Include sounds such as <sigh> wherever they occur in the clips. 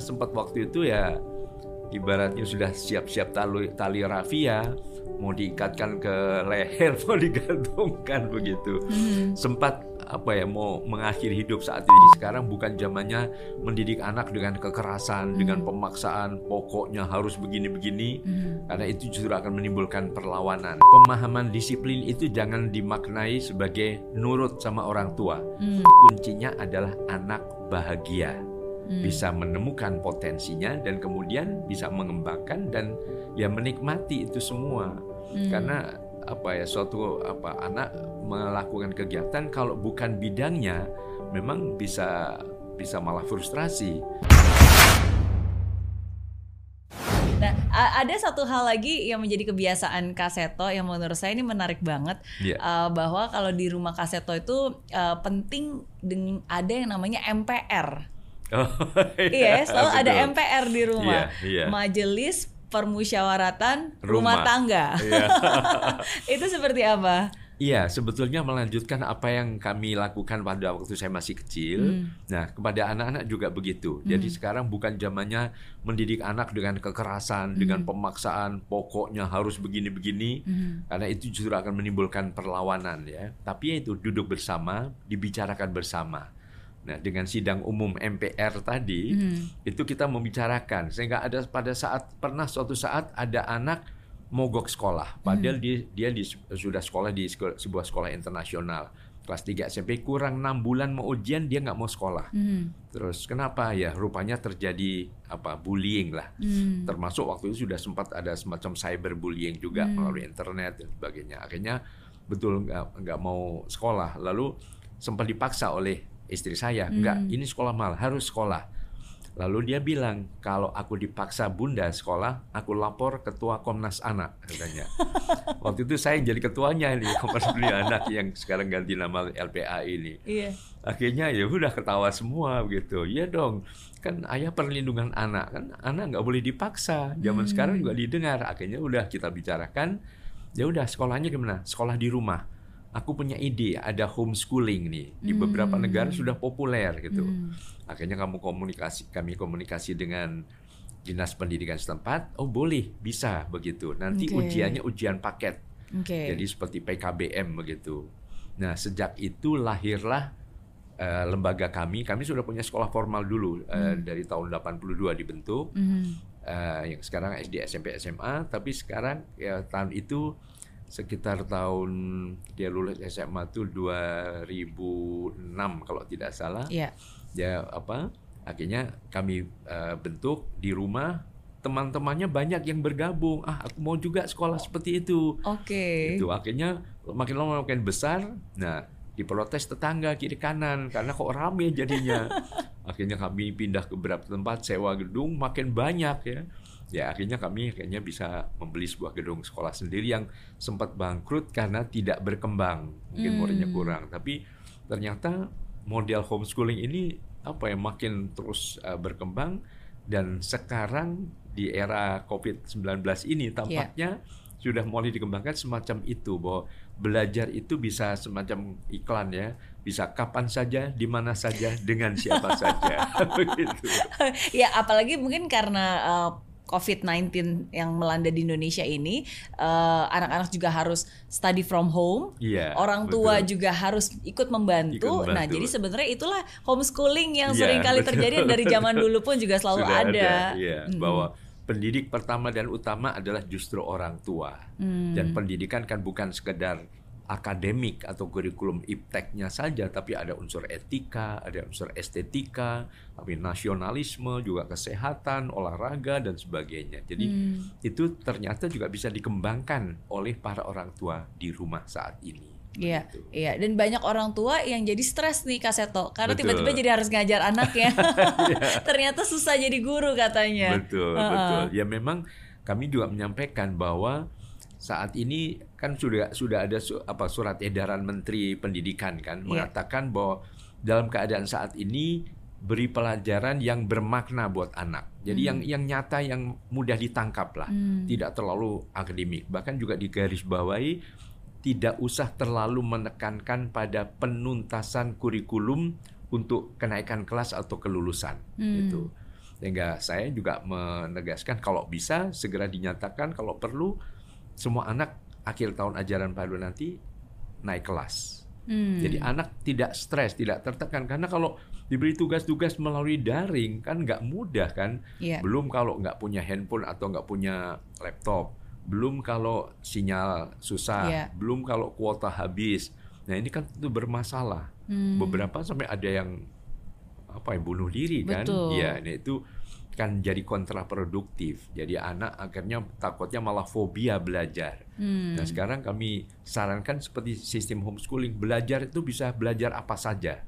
sempat waktu itu ya ibaratnya sudah siap-siap tali, tali rafia mau diikatkan ke leher <laughs> mau digantungkan begitu hmm. sempat apa ya mau mengakhiri hidup saat ini sekarang bukan zamannya mendidik anak dengan kekerasan hmm. dengan pemaksaan pokoknya harus begini-begini hmm. karena itu justru akan menimbulkan perlawanan pemahaman disiplin itu jangan dimaknai sebagai nurut sama orang tua hmm. kuncinya adalah anak bahagia hmm. bisa menemukan potensinya dan kemudian bisa mengembangkan dan ya menikmati itu semua hmm. karena apa ya suatu apa anak melakukan kegiatan kalau bukan bidangnya memang bisa bisa malah frustrasi. Nah, ada satu hal lagi yang menjadi kebiasaan Kaseto yang menurut saya ini menarik banget yeah. Uh, bahwa kalau di rumah Kaseto itu uh, penting dengan ada yang namanya MPR. Oh, <laughs> iya, iya selalu betul. ada MPR di rumah. Iya, iya. Majelis Permusyawaratan Rumah, rumah Tangga. Iya. <laughs> itu seperti apa? Iya, sebetulnya melanjutkan apa yang kami lakukan pada waktu saya masih kecil. Hmm. Nah, kepada anak-anak juga begitu. Hmm. Jadi sekarang bukan zamannya mendidik anak dengan kekerasan, hmm. dengan pemaksaan, pokoknya harus begini-begini, hmm. karena itu justru akan menimbulkan perlawanan ya. Tapi itu duduk bersama, dibicarakan bersama. Nah, dengan sidang umum MPR tadi hmm. itu kita membicarakan sehingga ada pada saat pernah suatu saat ada anak mogok sekolah padahal hmm. dia dia di, sudah sekolah di sekolah, sebuah sekolah internasional kelas 3 SMP kurang enam bulan mau ujian dia nggak mau sekolah. Hmm. Terus kenapa ya rupanya terjadi apa bullying lah. Hmm. Termasuk waktu itu sudah sempat ada semacam cyberbullying juga hmm. melalui internet dan sebagainya. Akhirnya betul nggak nggak mau sekolah. Lalu sempat dipaksa oleh istri saya, hmm. enggak, ini sekolah mal, harus sekolah. Lalu dia bilang, kalau aku dipaksa bunda sekolah, aku lapor ketua Komnas Anak, katanya. <laughs> Waktu itu saya jadi ketuanya ini, Komnas Perlindungan Anak yang sekarang ganti nama LPA ini. Iya. Akhirnya ya udah ketawa semua begitu. Iya dong, kan ayah perlindungan anak, kan anak nggak boleh dipaksa. Zaman hmm. sekarang juga didengar. Akhirnya udah kita bicarakan, ya udah sekolahnya gimana? Sekolah di rumah aku punya ide ada homeschooling nih di beberapa hmm. negara sudah populer gitu. Hmm. Akhirnya kamu komunikasi kami komunikasi dengan dinas pendidikan setempat. Oh boleh bisa begitu. Nanti okay. ujiannya ujian paket. Okay. Jadi seperti PKBM begitu. Nah sejak itu lahirlah uh, lembaga kami. Kami sudah punya sekolah formal dulu uh, dari tahun 82 dibentuk. Hmm. Uh, yang sekarang SD SMP SMA. Tapi sekarang ya tahun itu sekitar tahun dia lulus SMA tuh 2006 kalau tidak salah. Iya. Ya apa? Akhirnya kami uh, bentuk di rumah teman-temannya banyak yang bergabung. Ah, aku mau juga sekolah seperti itu. Oke. Okay. Itu akhirnya makin lama makin besar. Nah, diprotes tetangga kiri kanan karena kok rame jadinya. <laughs> akhirnya kami pindah ke beberapa tempat sewa gedung makin banyak ya ya akhirnya kami akhirnya bisa membeli sebuah gedung sekolah sendiri yang sempat bangkrut karena tidak berkembang. Mungkin hmm. muridnya kurang. Tapi ternyata model homeschooling ini apa ya makin terus uh, berkembang. Dan sekarang di era COVID-19 ini tampaknya yeah. sudah mulai dikembangkan semacam itu bahwa belajar itu bisa semacam iklan ya. Bisa kapan saja di mana saja dengan siapa saja. <laughs> <laughs> Begitu. Ya apalagi mungkin karena uh, COVID-19 yang melanda di Indonesia ini, uh, anak-anak juga harus study from home. Yeah, orang tua betul. juga harus ikut membantu. ikut Nah, jadi sebenarnya itulah homeschooling yang yeah, sering kali terjadi dari zaman dulu pun juga <laughs> selalu Sudah ada. ada yeah, hmm. bahwa pendidik pertama dan utama adalah justru orang tua. Hmm. Dan pendidikan kan bukan sekedar akademik atau kurikulum ipteknya saja, tapi ada unsur etika, ada unsur estetika, tapi nasionalisme, juga kesehatan, olahraga dan sebagainya. Jadi hmm. itu ternyata juga bisa dikembangkan oleh para orang tua di rumah saat ini. Iya, iya. Dan banyak orang tua yang jadi stres nih Kaseto karena tiba-tiba jadi harus ngajar anaknya. <laughs> Iya. Ternyata susah jadi guru katanya. Betul, uh -uh. betul. Ya memang kami juga menyampaikan bahwa saat ini kan sudah sudah ada su, apa surat edaran Menteri Pendidikan kan yeah. mengatakan bahwa dalam keadaan saat ini beri pelajaran yang bermakna buat anak. Jadi hmm. yang yang nyata yang mudah ditangkap lah, hmm. tidak terlalu akademik. Bahkan juga digarisbawahi tidak usah terlalu menekankan pada penuntasan kurikulum untuk kenaikan kelas atau kelulusan hmm. itu. Sehingga saya juga menegaskan kalau bisa segera dinyatakan kalau perlu semua anak akhir tahun ajaran baru nanti naik kelas. Hmm. Jadi anak tidak stres, tidak tertekan karena kalau diberi tugas-tugas melalui daring kan nggak mudah kan. Yeah. Belum kalau nggak punya handphone atau nggak punya laptop, belum kalau sinyal susah, yeah. belum kalau kuota habis. Nah ini kan itu bermasalah. Hmm. Beberapa sampai ada yang apa ya bunuh diri kan? Iya, nah itu kan jadi kontraproduktif. Jadi anak akhirnya takutnya malah fobia belajar. Hmm. Nah sekarang kami sarankan seperti sistem homeschooling belajar itu bisa belajar apa saja.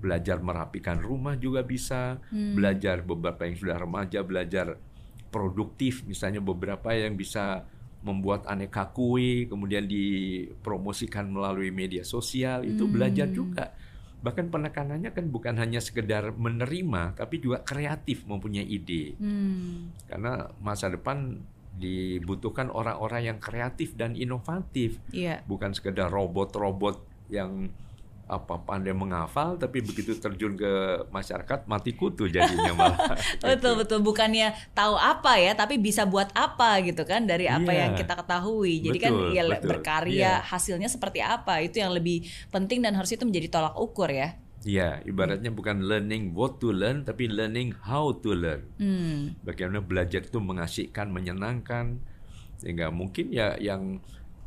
Belajar merapikan rumah juga bisa, hmm. belajar beberapa yang sudah remaja belajar produktif, misalnya beberapa yang bisa membuat aneka kue kemudian dipromosikan melalui media sosial itu hmm. belajar juga bahkan penekanannya kan bukan hanya sekedar menerima tapi juga kreatif mempunyai ide hmm. karena masa depan dibutuhkan orang-orang yang kreatif dan inovatif yeah. bukan sekedar robot-robot yang apa pandai menghafal tapi begitu terjun ke masyarakat mati kutu jadinya malah <laughs> betul gitu. betul bukannya tahu apa ya tapi bisa buat apa gitu kan dari apa yeah. yang kita ketahui jadi kan betul, kan ya betul. berkarya yeah. hasilnya seperti apa itu yang lebih penting dan harus itu menjadi tolak ukur ya Iya, ibaratnya bukan learning what to learn, tapi learning how to learn. Hmm. Bagaimana belajar itu mengasihkan, menyenangkan, sehingga mungkin ya yang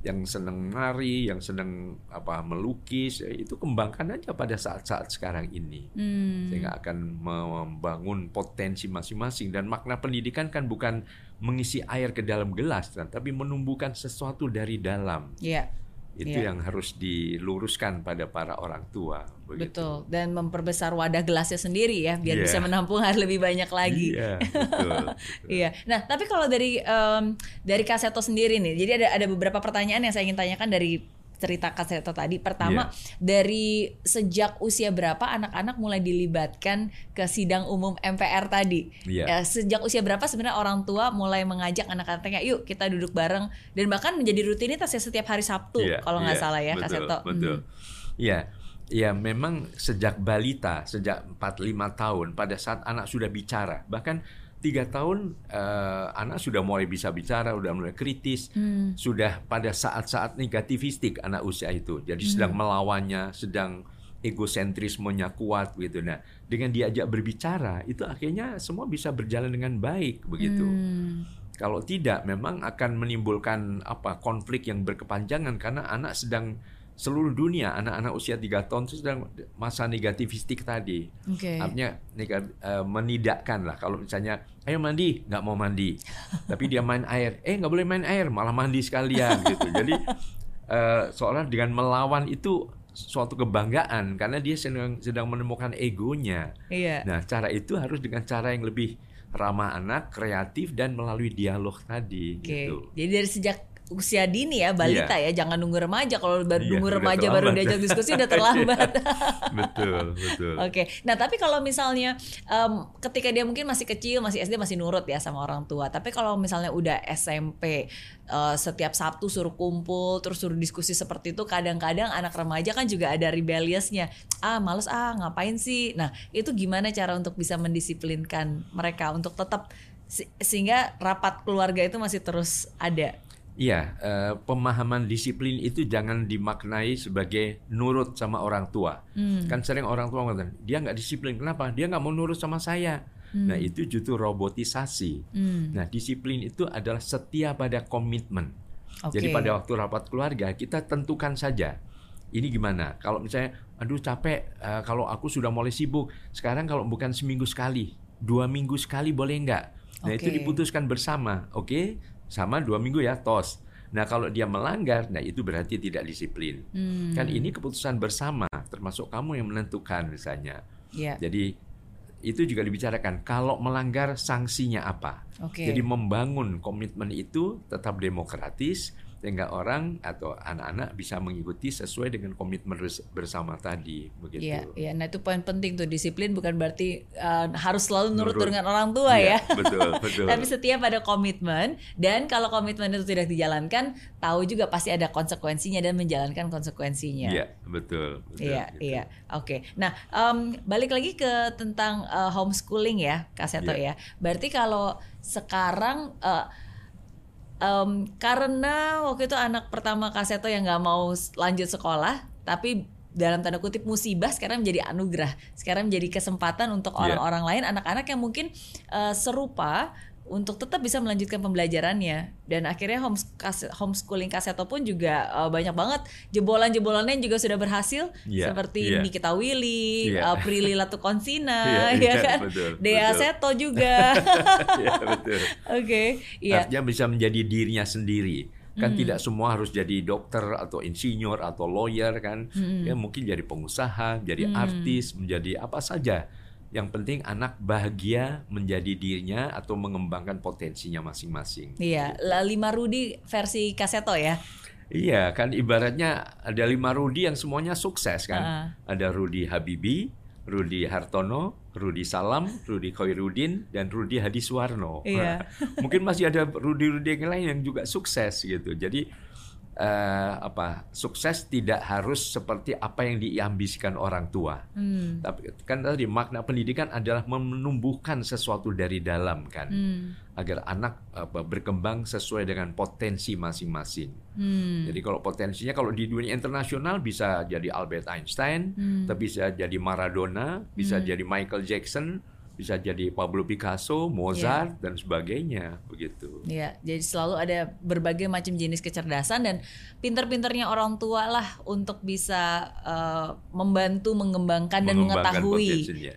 yang senang nari, yang senang apa melukis, ya, itu kembangkan aja pada saat-saat sekarang ini, hmm. sehingga akan membangun potensi masing-masing dan makna pendidikan kan bukan mengisi air ke dalam gelas, tapi menumbuhkan sesuatu dari dalam. Yeah itu yeah. yang harus diluruskan pada para orang tua. Begitu. Betul. Dan memperbesar wadah gelasnya sendiri ya, biar yeah. bisa menampung air lebih banyak lagi. Iya. betul, <laughs> Iya. Nah, tapi kalau dari um, dari Kaseto sendiri nih, jadi ada ada beberapa pertanyaan yang saya ingin tanyakan dari cerita Kaseto tadi. Pertama, yeah. dari sejak usia berapa anak-anak mulai dilibatkan ke sidang umum MPR tadi? Yeah. Ya, sejak usia berapa sebenarnya orang tua mulai mengajak anak-anaknya, yuk kita duduk bareng dan bahkan menjadi rutinitas ya setiap hari Sabtu yeah. kalau nggak yeah. salah ya, betul, Kaseto. Betul. Hmm. Iya. Hmm. Ya memang sejak balita, sejak 4-5 tahun pada saat anak sudah bicara, bahkan tiga tahun uh, anak sudah mulai bisa bicara, sudah mulai kritis, hmm. sudah pada saat-saat negativistik anak usia itu, jadi hmm. sedang melawannya, sedang egosentrismenya kuat gitu. Nah, dengan diajak berbicara itu akhirnya semua bisa berjalan dengan baik begitu. Hmm. Kalau tidak, memang akan menimbulkan apa konflik yang berkepanjangan karena anak sedang seluruh dunia anak-anak usia 3 tahun itu sedang masa negativistik tadi. Okay. Artinya uh, menidakkan lah kalau misalnya ayo mandi nggak mau mandi, <laughs> tapi dia main air, eh nggak boleh main air malah mandi sekalian gitu. Jadi uh, seolah dengan melawan itu suatu kebanggaan karena dia sedang sedang menemukan egonya. Iya. Nah cara itu harus dengan cara yang lebih ramah anak, kreatif dan melalui dialog tadi. Okay. Gitu. Jadi dari sejak usia dini ya balita yeah. ya jangan nunggu remaja. Kalau baru yeah, nunggu remaja baru diajak diskusi udah <laughs> terlambat. <laughs> Betul betul. Oke. Okay. nah tapi kalau misalnya um, ketika dia mungkin masih kecil masih SD masih nurut ya sama orang tua. Tapi kalau misalnya udah SMP uh, eh, setiap Sabtu suruh kumpul terus suruh diskusi seperti itu kadang-kadang anak remaja kan juga ada rebelliousnya. Ah males ah ngapain sih? Nah itu gimana cara untuk bisa mendisiplinkan mereka untuk tetap sehingga rapat keluarga itu masih terus ada Iya, eh, pemahaman disiplin itu jangan dimaknai sebagai nurut sama orang tua. Hmm. Kan sering orang tua mengatakan dia nggak disiplin, kenapa? Dia nggak mau nurut sama saya. Hmm. Nah itu justru robotisasi. Hmm. Nah disiplin itu adalah setia pada komitmen. Okay. Jadi pada waktu rapat keluarga kita tentukan saja. Ini gimana? Kalau misalnya, aduh capek, uh, kalau aku sudah mulai sibuk. Sekarang kalau bukan seminggu sekali, dua minggu sekali boleh nggak? Nah okay. itu diputuskan bersama, oke? Okay? Sama dua minggu ya tos. Nah kalau dia melanggar, nah itu berarti tidak disiplin. Hmm. Kan ini keputusan bersama, termasuk kamu yang menentukan misalnya. Yeah. Jadi itu juga dibicarakan. Kalau melanggar sanksinya apa? Okay. Jadi membangun komitmen itu tetap demokratis, sehingga orang atau anak-anak bisa mengikuti sesuai dengan komitmen bersama tadi begitu. Iya, iya. Nah itu poin penting tuh disiplin bukan berarti uh, harus selalu nurut, nurut dengan orang tua iya, ya. <laughs> Betul, betul. Tapi setiap ada komitmen dan kalau komitmen itu tidak dijalankan, tahu juga pasti ada konsekuensinya dan menjalankan konsekuensinya. Iya, betul. iya, gitu. iya. Oke. Nah um, balik lagi ke tentang uh, homeschooling ya, Kak Seto iya. ya. Berarti kalau sekarang uh, um, karena waktu itu anak pertama Kaseto yang nggak mau lanjut sekolah, tapi dalam tanda kutip musibah sekarang menjadi anugerah, sekarang menjadi kesempatan untuk iya. orang-orang yeah. lain, anak-anak yang mungkin uh, serupa untuk tetap bisa melanjutkan pembelajarannya dan akhirnya homeschooling Kaseto pun juga uh, banyak banget jebolan-jebolannya juga sudah berhasil yeah, seperti yeah. Nikita Willy, yeah. uh, Prilly Latukonsina, <laughs> yeah, ya yeah, kan, betul, Dea betul. Seto juga. <laughs> yeah, Oke, okay, yeah. artinya bisa menjadi dirinya sendiri kan hmm. tidak semua harus jadi dokter atau insinyur atau lawyer kan hmm. ya mungkin jadi pengusaha jadi hmm. artis menjadi apa saja yang penting anak bahagia menjadi dirinya atau mengembangkan potensinya masing-masing. Iya, gitu. lima Rudi versi Kaseto ya. Iya, kan ibaratnya ada lima Rudi yang semuanya sukses kan. Uh. Ada Rudi Habibi, Rudi Hartono, Rudi Salam, Rudi Khairuddin, dan Rudi Hadiswarno. Iya. <laughs> Mungkin masih ada Rudi-Rudi yang lain yang juga sukses gitu. Jadi uh, apa sukses tidak harus seperti apa yang diambisikan orang tua. Hmm. Tapi kan tadi makna pendidikan adalah menumbuhkan sesuatu dari dalam kan, hmm. agar anak apa, berkembang sesuai dengan potensi masing-masing. Hmm. Jadi kalau potensinya kalau di dunia internasional bisa jadi Albert Einstein, hmm. tapi bisa jadi Maradona, bisa hmm. jadi Michael Jackson bisa jadi Pablo Picasso, Mozart yeah. dan sebagainya begitu. Iya, yeah, jadi selalu ada berbagai macam jenis kecerdasan dan pinter-pinternya orang tua lah untuk bisa uh, membantu mengembangkan, mengembangkan dan mengetahui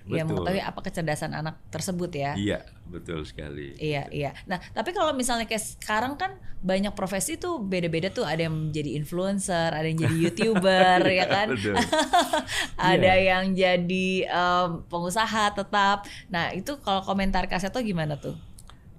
ya mengetahui apa kecerdasan anak tersebut ya. Iya, betul sekali. Iya, iya. Nah, tapi kalau misalnya kayak sekarang kan banyak profesi tuh beda-beda tuh ada yang jadi influencer, ada yang jadi <laughs> youtuber ya kan, <laughs> ada yeah. yang jadi um, pengusaha tetap. Nah itu kalau komentar Kaseto gimana tuh?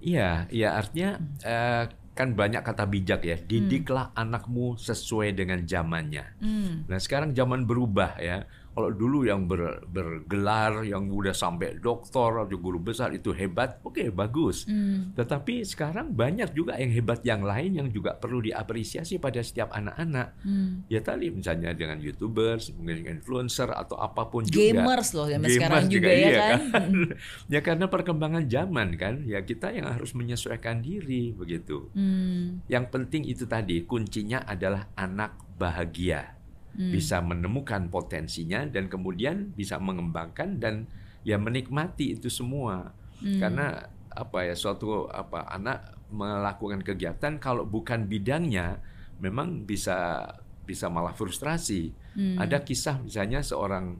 Iya, iya artinya hmm. uh, kan banyak kata bijak ya. Didiklah hmm. anakmu sesuai dengan zamannya. Hmm. Nah sekarang zaman berubah ya. Kalau dulu yang ber, bergelar, yang udah sampai doktor atau guru besar itu hebat, oke okay, bagus. Hmm. Tetapi sekarang banyak juga yang hebat yang lain yang juga perlu diapresiasi pada setiap anak-anak. Hmm. Ya tadi misalnya dengan youtubers, mungkin influencer atau apa pun Gamers juga. Gamers loh yang sekarang juga, juga ya iya, kan. kan? <laughs> ya karena perkembangan zaman kan, ya kita yang harus menyesuaikan diri begitu. Hmm. Yang penting itu tadi kuncinya adalah anak bahagia hmm. bisa menemukan potensinya dan kemudian bisa mengembangkan dan ya menikmati itu semua hmm. karena apa ya suatu apa anak melakukan kegiatan kalau bukan bidangnya memang bisa bisa malah frustrasi hmm. ada kisah misalnya seorang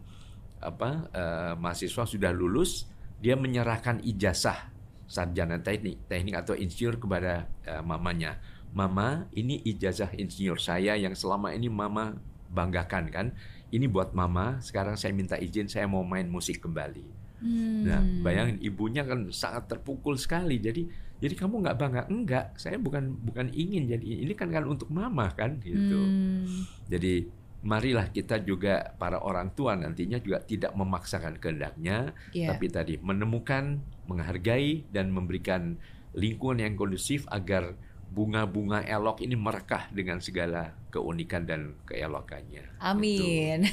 apa uh, mahasiswa sudah lulus dia menyerahkan ijazah sarjana teknik teknik atau insinyur kepada uh, mamanya mama ini ijazah insinyur saya yang selama ini mama banggakan kan. Ini buat mama, sekarang saya minta izin saya mau main musik kembali. Hmm. Nah, bayangin ibunya kan sangat terpukul sekali. Jadi jadi kamu nggak bangga? Enggak, saya bukan bukan ingin jadi ini kan kan untuk mama kan gitu. Hmm. Jadi marilah kita juga para orang tua nantinya juga tidak memaksakan kehendaknya, yeah. tapi tadi menemukan, menghargai dan memberikan lingkungan yang kondusif agar bunga-bunga elok ini merekah dengan segala keunikan dan keelokannya. Amin.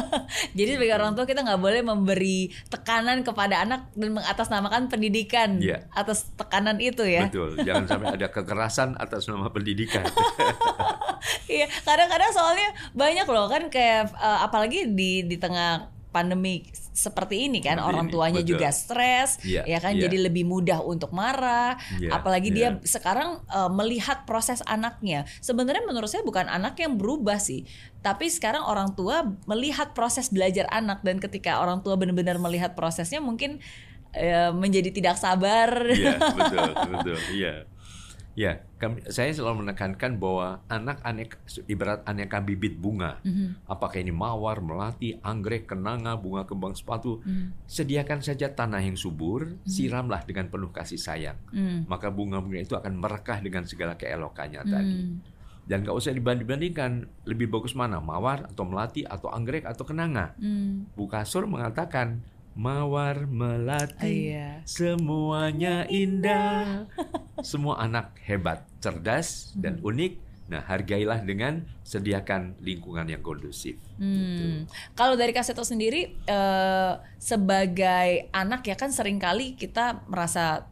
<laughs> Jadi sebagai orang tua kita nggak boleh memberi tekanan kepada anak dan mengatasnamakan pendidikan yeah. atas tekanan itu ya. Betul. Jangan <laughs> sampai ada kekerasan atas nama pendidikan. <laughs> Iya, kadang-kadang soalnya banyak loh kan kayak uh, apalagi di di tengah pandemi seperti ini kan orang tuanya betul. juga stres yeah, ya kan yeah. jadi lebih mudah untuk marah yeah, apalagi yeah. dia sekarang uh, melihat proses anaknya sebenarnya menurut saya bukan anak yang berubah sih tapi sekarang orang tua melihat proses belajar anak dan ketika orang tua benar-benar melihat prosesnya mungkin uh, menjadi tidak sabar iya betul <laughs> betul iya Ya, kami, saya selalu menekankan bahwa anak anek ibarat aneka bibit bunga, mm-hmm. apakah ini mawar, melati, anggrek, kenanga, bunga kembang sepatu, mm-hmm. sediakan saja tanah yang subur, mm-hmm. siramlah dengan penuh kasih sayang, mm-hmm. maka bunga-bunga itu akan merekah dengan segala keelokannya mm-hmm. tadi. Dan nggak usah dibanding-bandingkan lebih bagus mana mawar atau melati atau anggrek atau kenanga. Hmm. Bu Kasur mengatakan mawar melati iya. semuanya indah. <laughs> Semua anak hebat, cerdas dan hmm. unik. Nah, hargailah dengan sediakan lingkungan yang kondusif. Hmm. Gitu. Kalau dari Kaseto sendiri, eh, sebagai anak ya kan sering kali kita merasa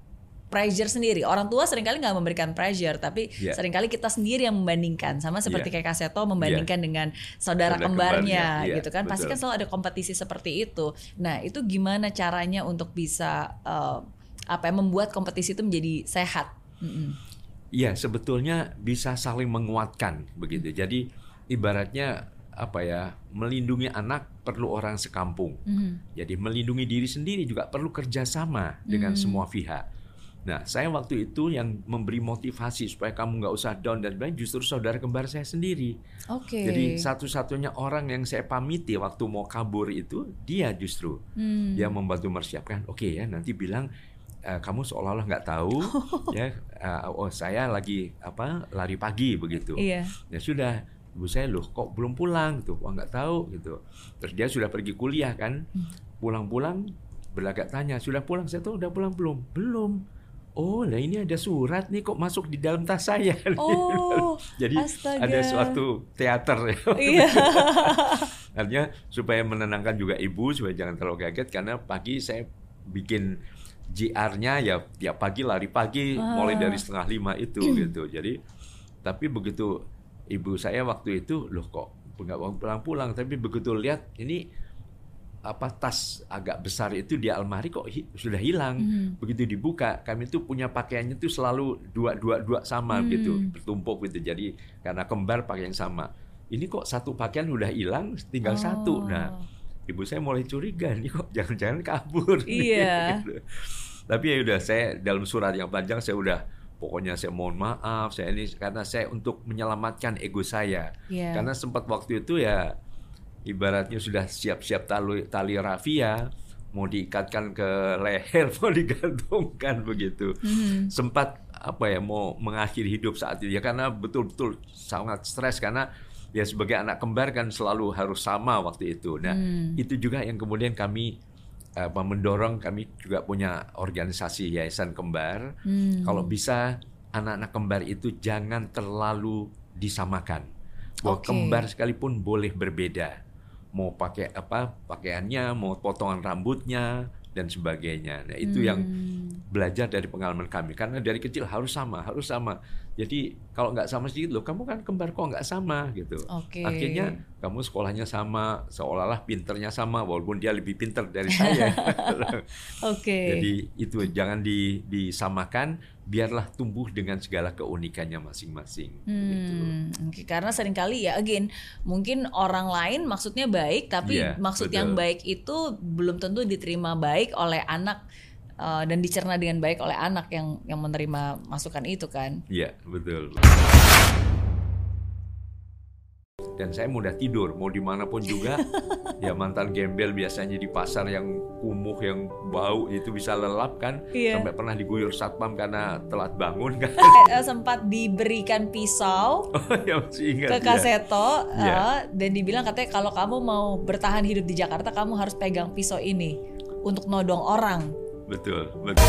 pressure sendiri. Orang tua sering kali nggak memberikan pressure, tapi yeah. sering kali kita sendiri yang membandingkan. Sama seperti yeah. kayak Kaseto membandingkan yeah. dengan saudara, saudara kembarnya, kembarnya yeah, gitu kan. Betul. Pasti kan selalu ada kompetisi seperti itu. Nah, itu gimana caranya untuk bisa uh, apa ya membuat kompetisi itu menjadi sehat? Iya, mm -mm. sebetulnya bisa saling menguatkan begitu. Jadi ibaratnya apa ya melindungi anak perlu orang sekampung. Mm. Jadi melindungi diri sendiri juga perlu kerjasama dengan mm. semua pihak. Nah, saya waktu itu yang memberi motivasi supaya kamu nggak usah down dan lain justru saudara kembar saya sendiri. Oke. Okay. Jadi satu-satunya orang yang saya pamiti waktu mau kabur itu dia justru hmm. dia membantu mempersiapkan. Oke okay ya, nanti bilang uh, kamu seolah-olah nggak tahu <laughs> ya. Uh, oh saya lagi apa lari pagi begitu. Iya. Ya sudah ibu saya loh kok belum pulang gitu wah nggak tahu gitu terus dia sudah pergi kuliah kan hmm. pulang-pulang berlagak tanya sudah pulang saya tuh udah pulang belum belum oh lah ini ada surat nih kok masuk di dalam tas saya. <laughs> Oh, <laughs> Jadi astaga. ada suatu teater ya. <laughs> Iya. Artinya supaya menenangkan juga ibu supaya jangan terlalu kaget karena pagi saya bikin JR-nya ya tiap pagi lari pagi ah. mulai dari setengah lima itu <clears throat> gitu. Jadi tapi begitu ibu saya waktu itu loh kok nggak pulang-pulang tapi begitu lihat ini apa tas agak besar itu di almari kok hi, sudah hilang. Hmm. Begitu dibuka, kami tuh punya pakaiannya tuh selalu dua dua dua sama hmm. gitu, bertumpuk gitu. Jadi karena kembar pakai yang sama. Ini kok satu pakaian udah hilang, tinggal oh. satu. Nah, ibu saya mulai curiga nih kok jangan-jangan kabur. <laughs> Iya. gitu. <laughs> Tapi ya udah saya dalam surat yang panjang saya udah pokoknya saya mohon maaf saya ini karena saya untuk menyelamatkan ego saya. Yeah. Karena sempat waktu itu ya ibaratnya sudah siap-siap tali, tali rafia mau diikatkan ke leher <laughs> mau digantungkan begitu hmm. sempat apa ya mau mengakhiri hidup saat itu ya karena betul-betul sangat stres karena ya sebagai anak kembar kan selalu harus sama waktu itu nah hmm. itu juga yang kemudian kami apa mendorong kami juga punya organisasi yayasan kembar hmm. kalau bisa anak-anak kembar itu jangan terlalu disamakan bahwa okay. kembar sekalipun boleh berbeda mau pakai apa pakaiannya, mau potongan rambutnya dan sebagainya. Nah, itu hmm. yang belajar dari pengalaman kami karena dari kecil harus sama, harus sama. Jadi kalau nggak sama sedikit loh, kamu kan kembar kok nggak sama gitu. Okay. Akhirnya kamu sekolahnya sama, seolah-olah pinternya sama walaupun dia lebih pinter dari saya. <laughs> Oke. okay. Jadi itu jangan di, disamakan biarlah tumbuh dengan segala keunikannya masing-masing. Hmm, gitu. okay. Karena sering kali ya, again, mungkin orang lain maksudnya baik, tapi yeah, maksud betul. yang baik itu belum tentu diterima baik oleh anak uh, dan dicerna dengan baik oleh anak yang yang menerima masukan itu kan? Iya, yeah, betul dan saya mudah tidur mau di mana pun juga. <laughs> Ya mantan gembel biasanya di pasar yang kumuh yang bau itu bisa lelap kan? Iya. sampai pernah diguyur satpam karena telat bangun kan? Eh, sempat diberikan pisau <laughs> oh, ya, masih ingat, ke kaseto ya. uh, dan dibilang katanya kalau kamu mau bertahan hidup di Jakarta kamu harus pegang pisau ini untuk nodong orang. Betul betul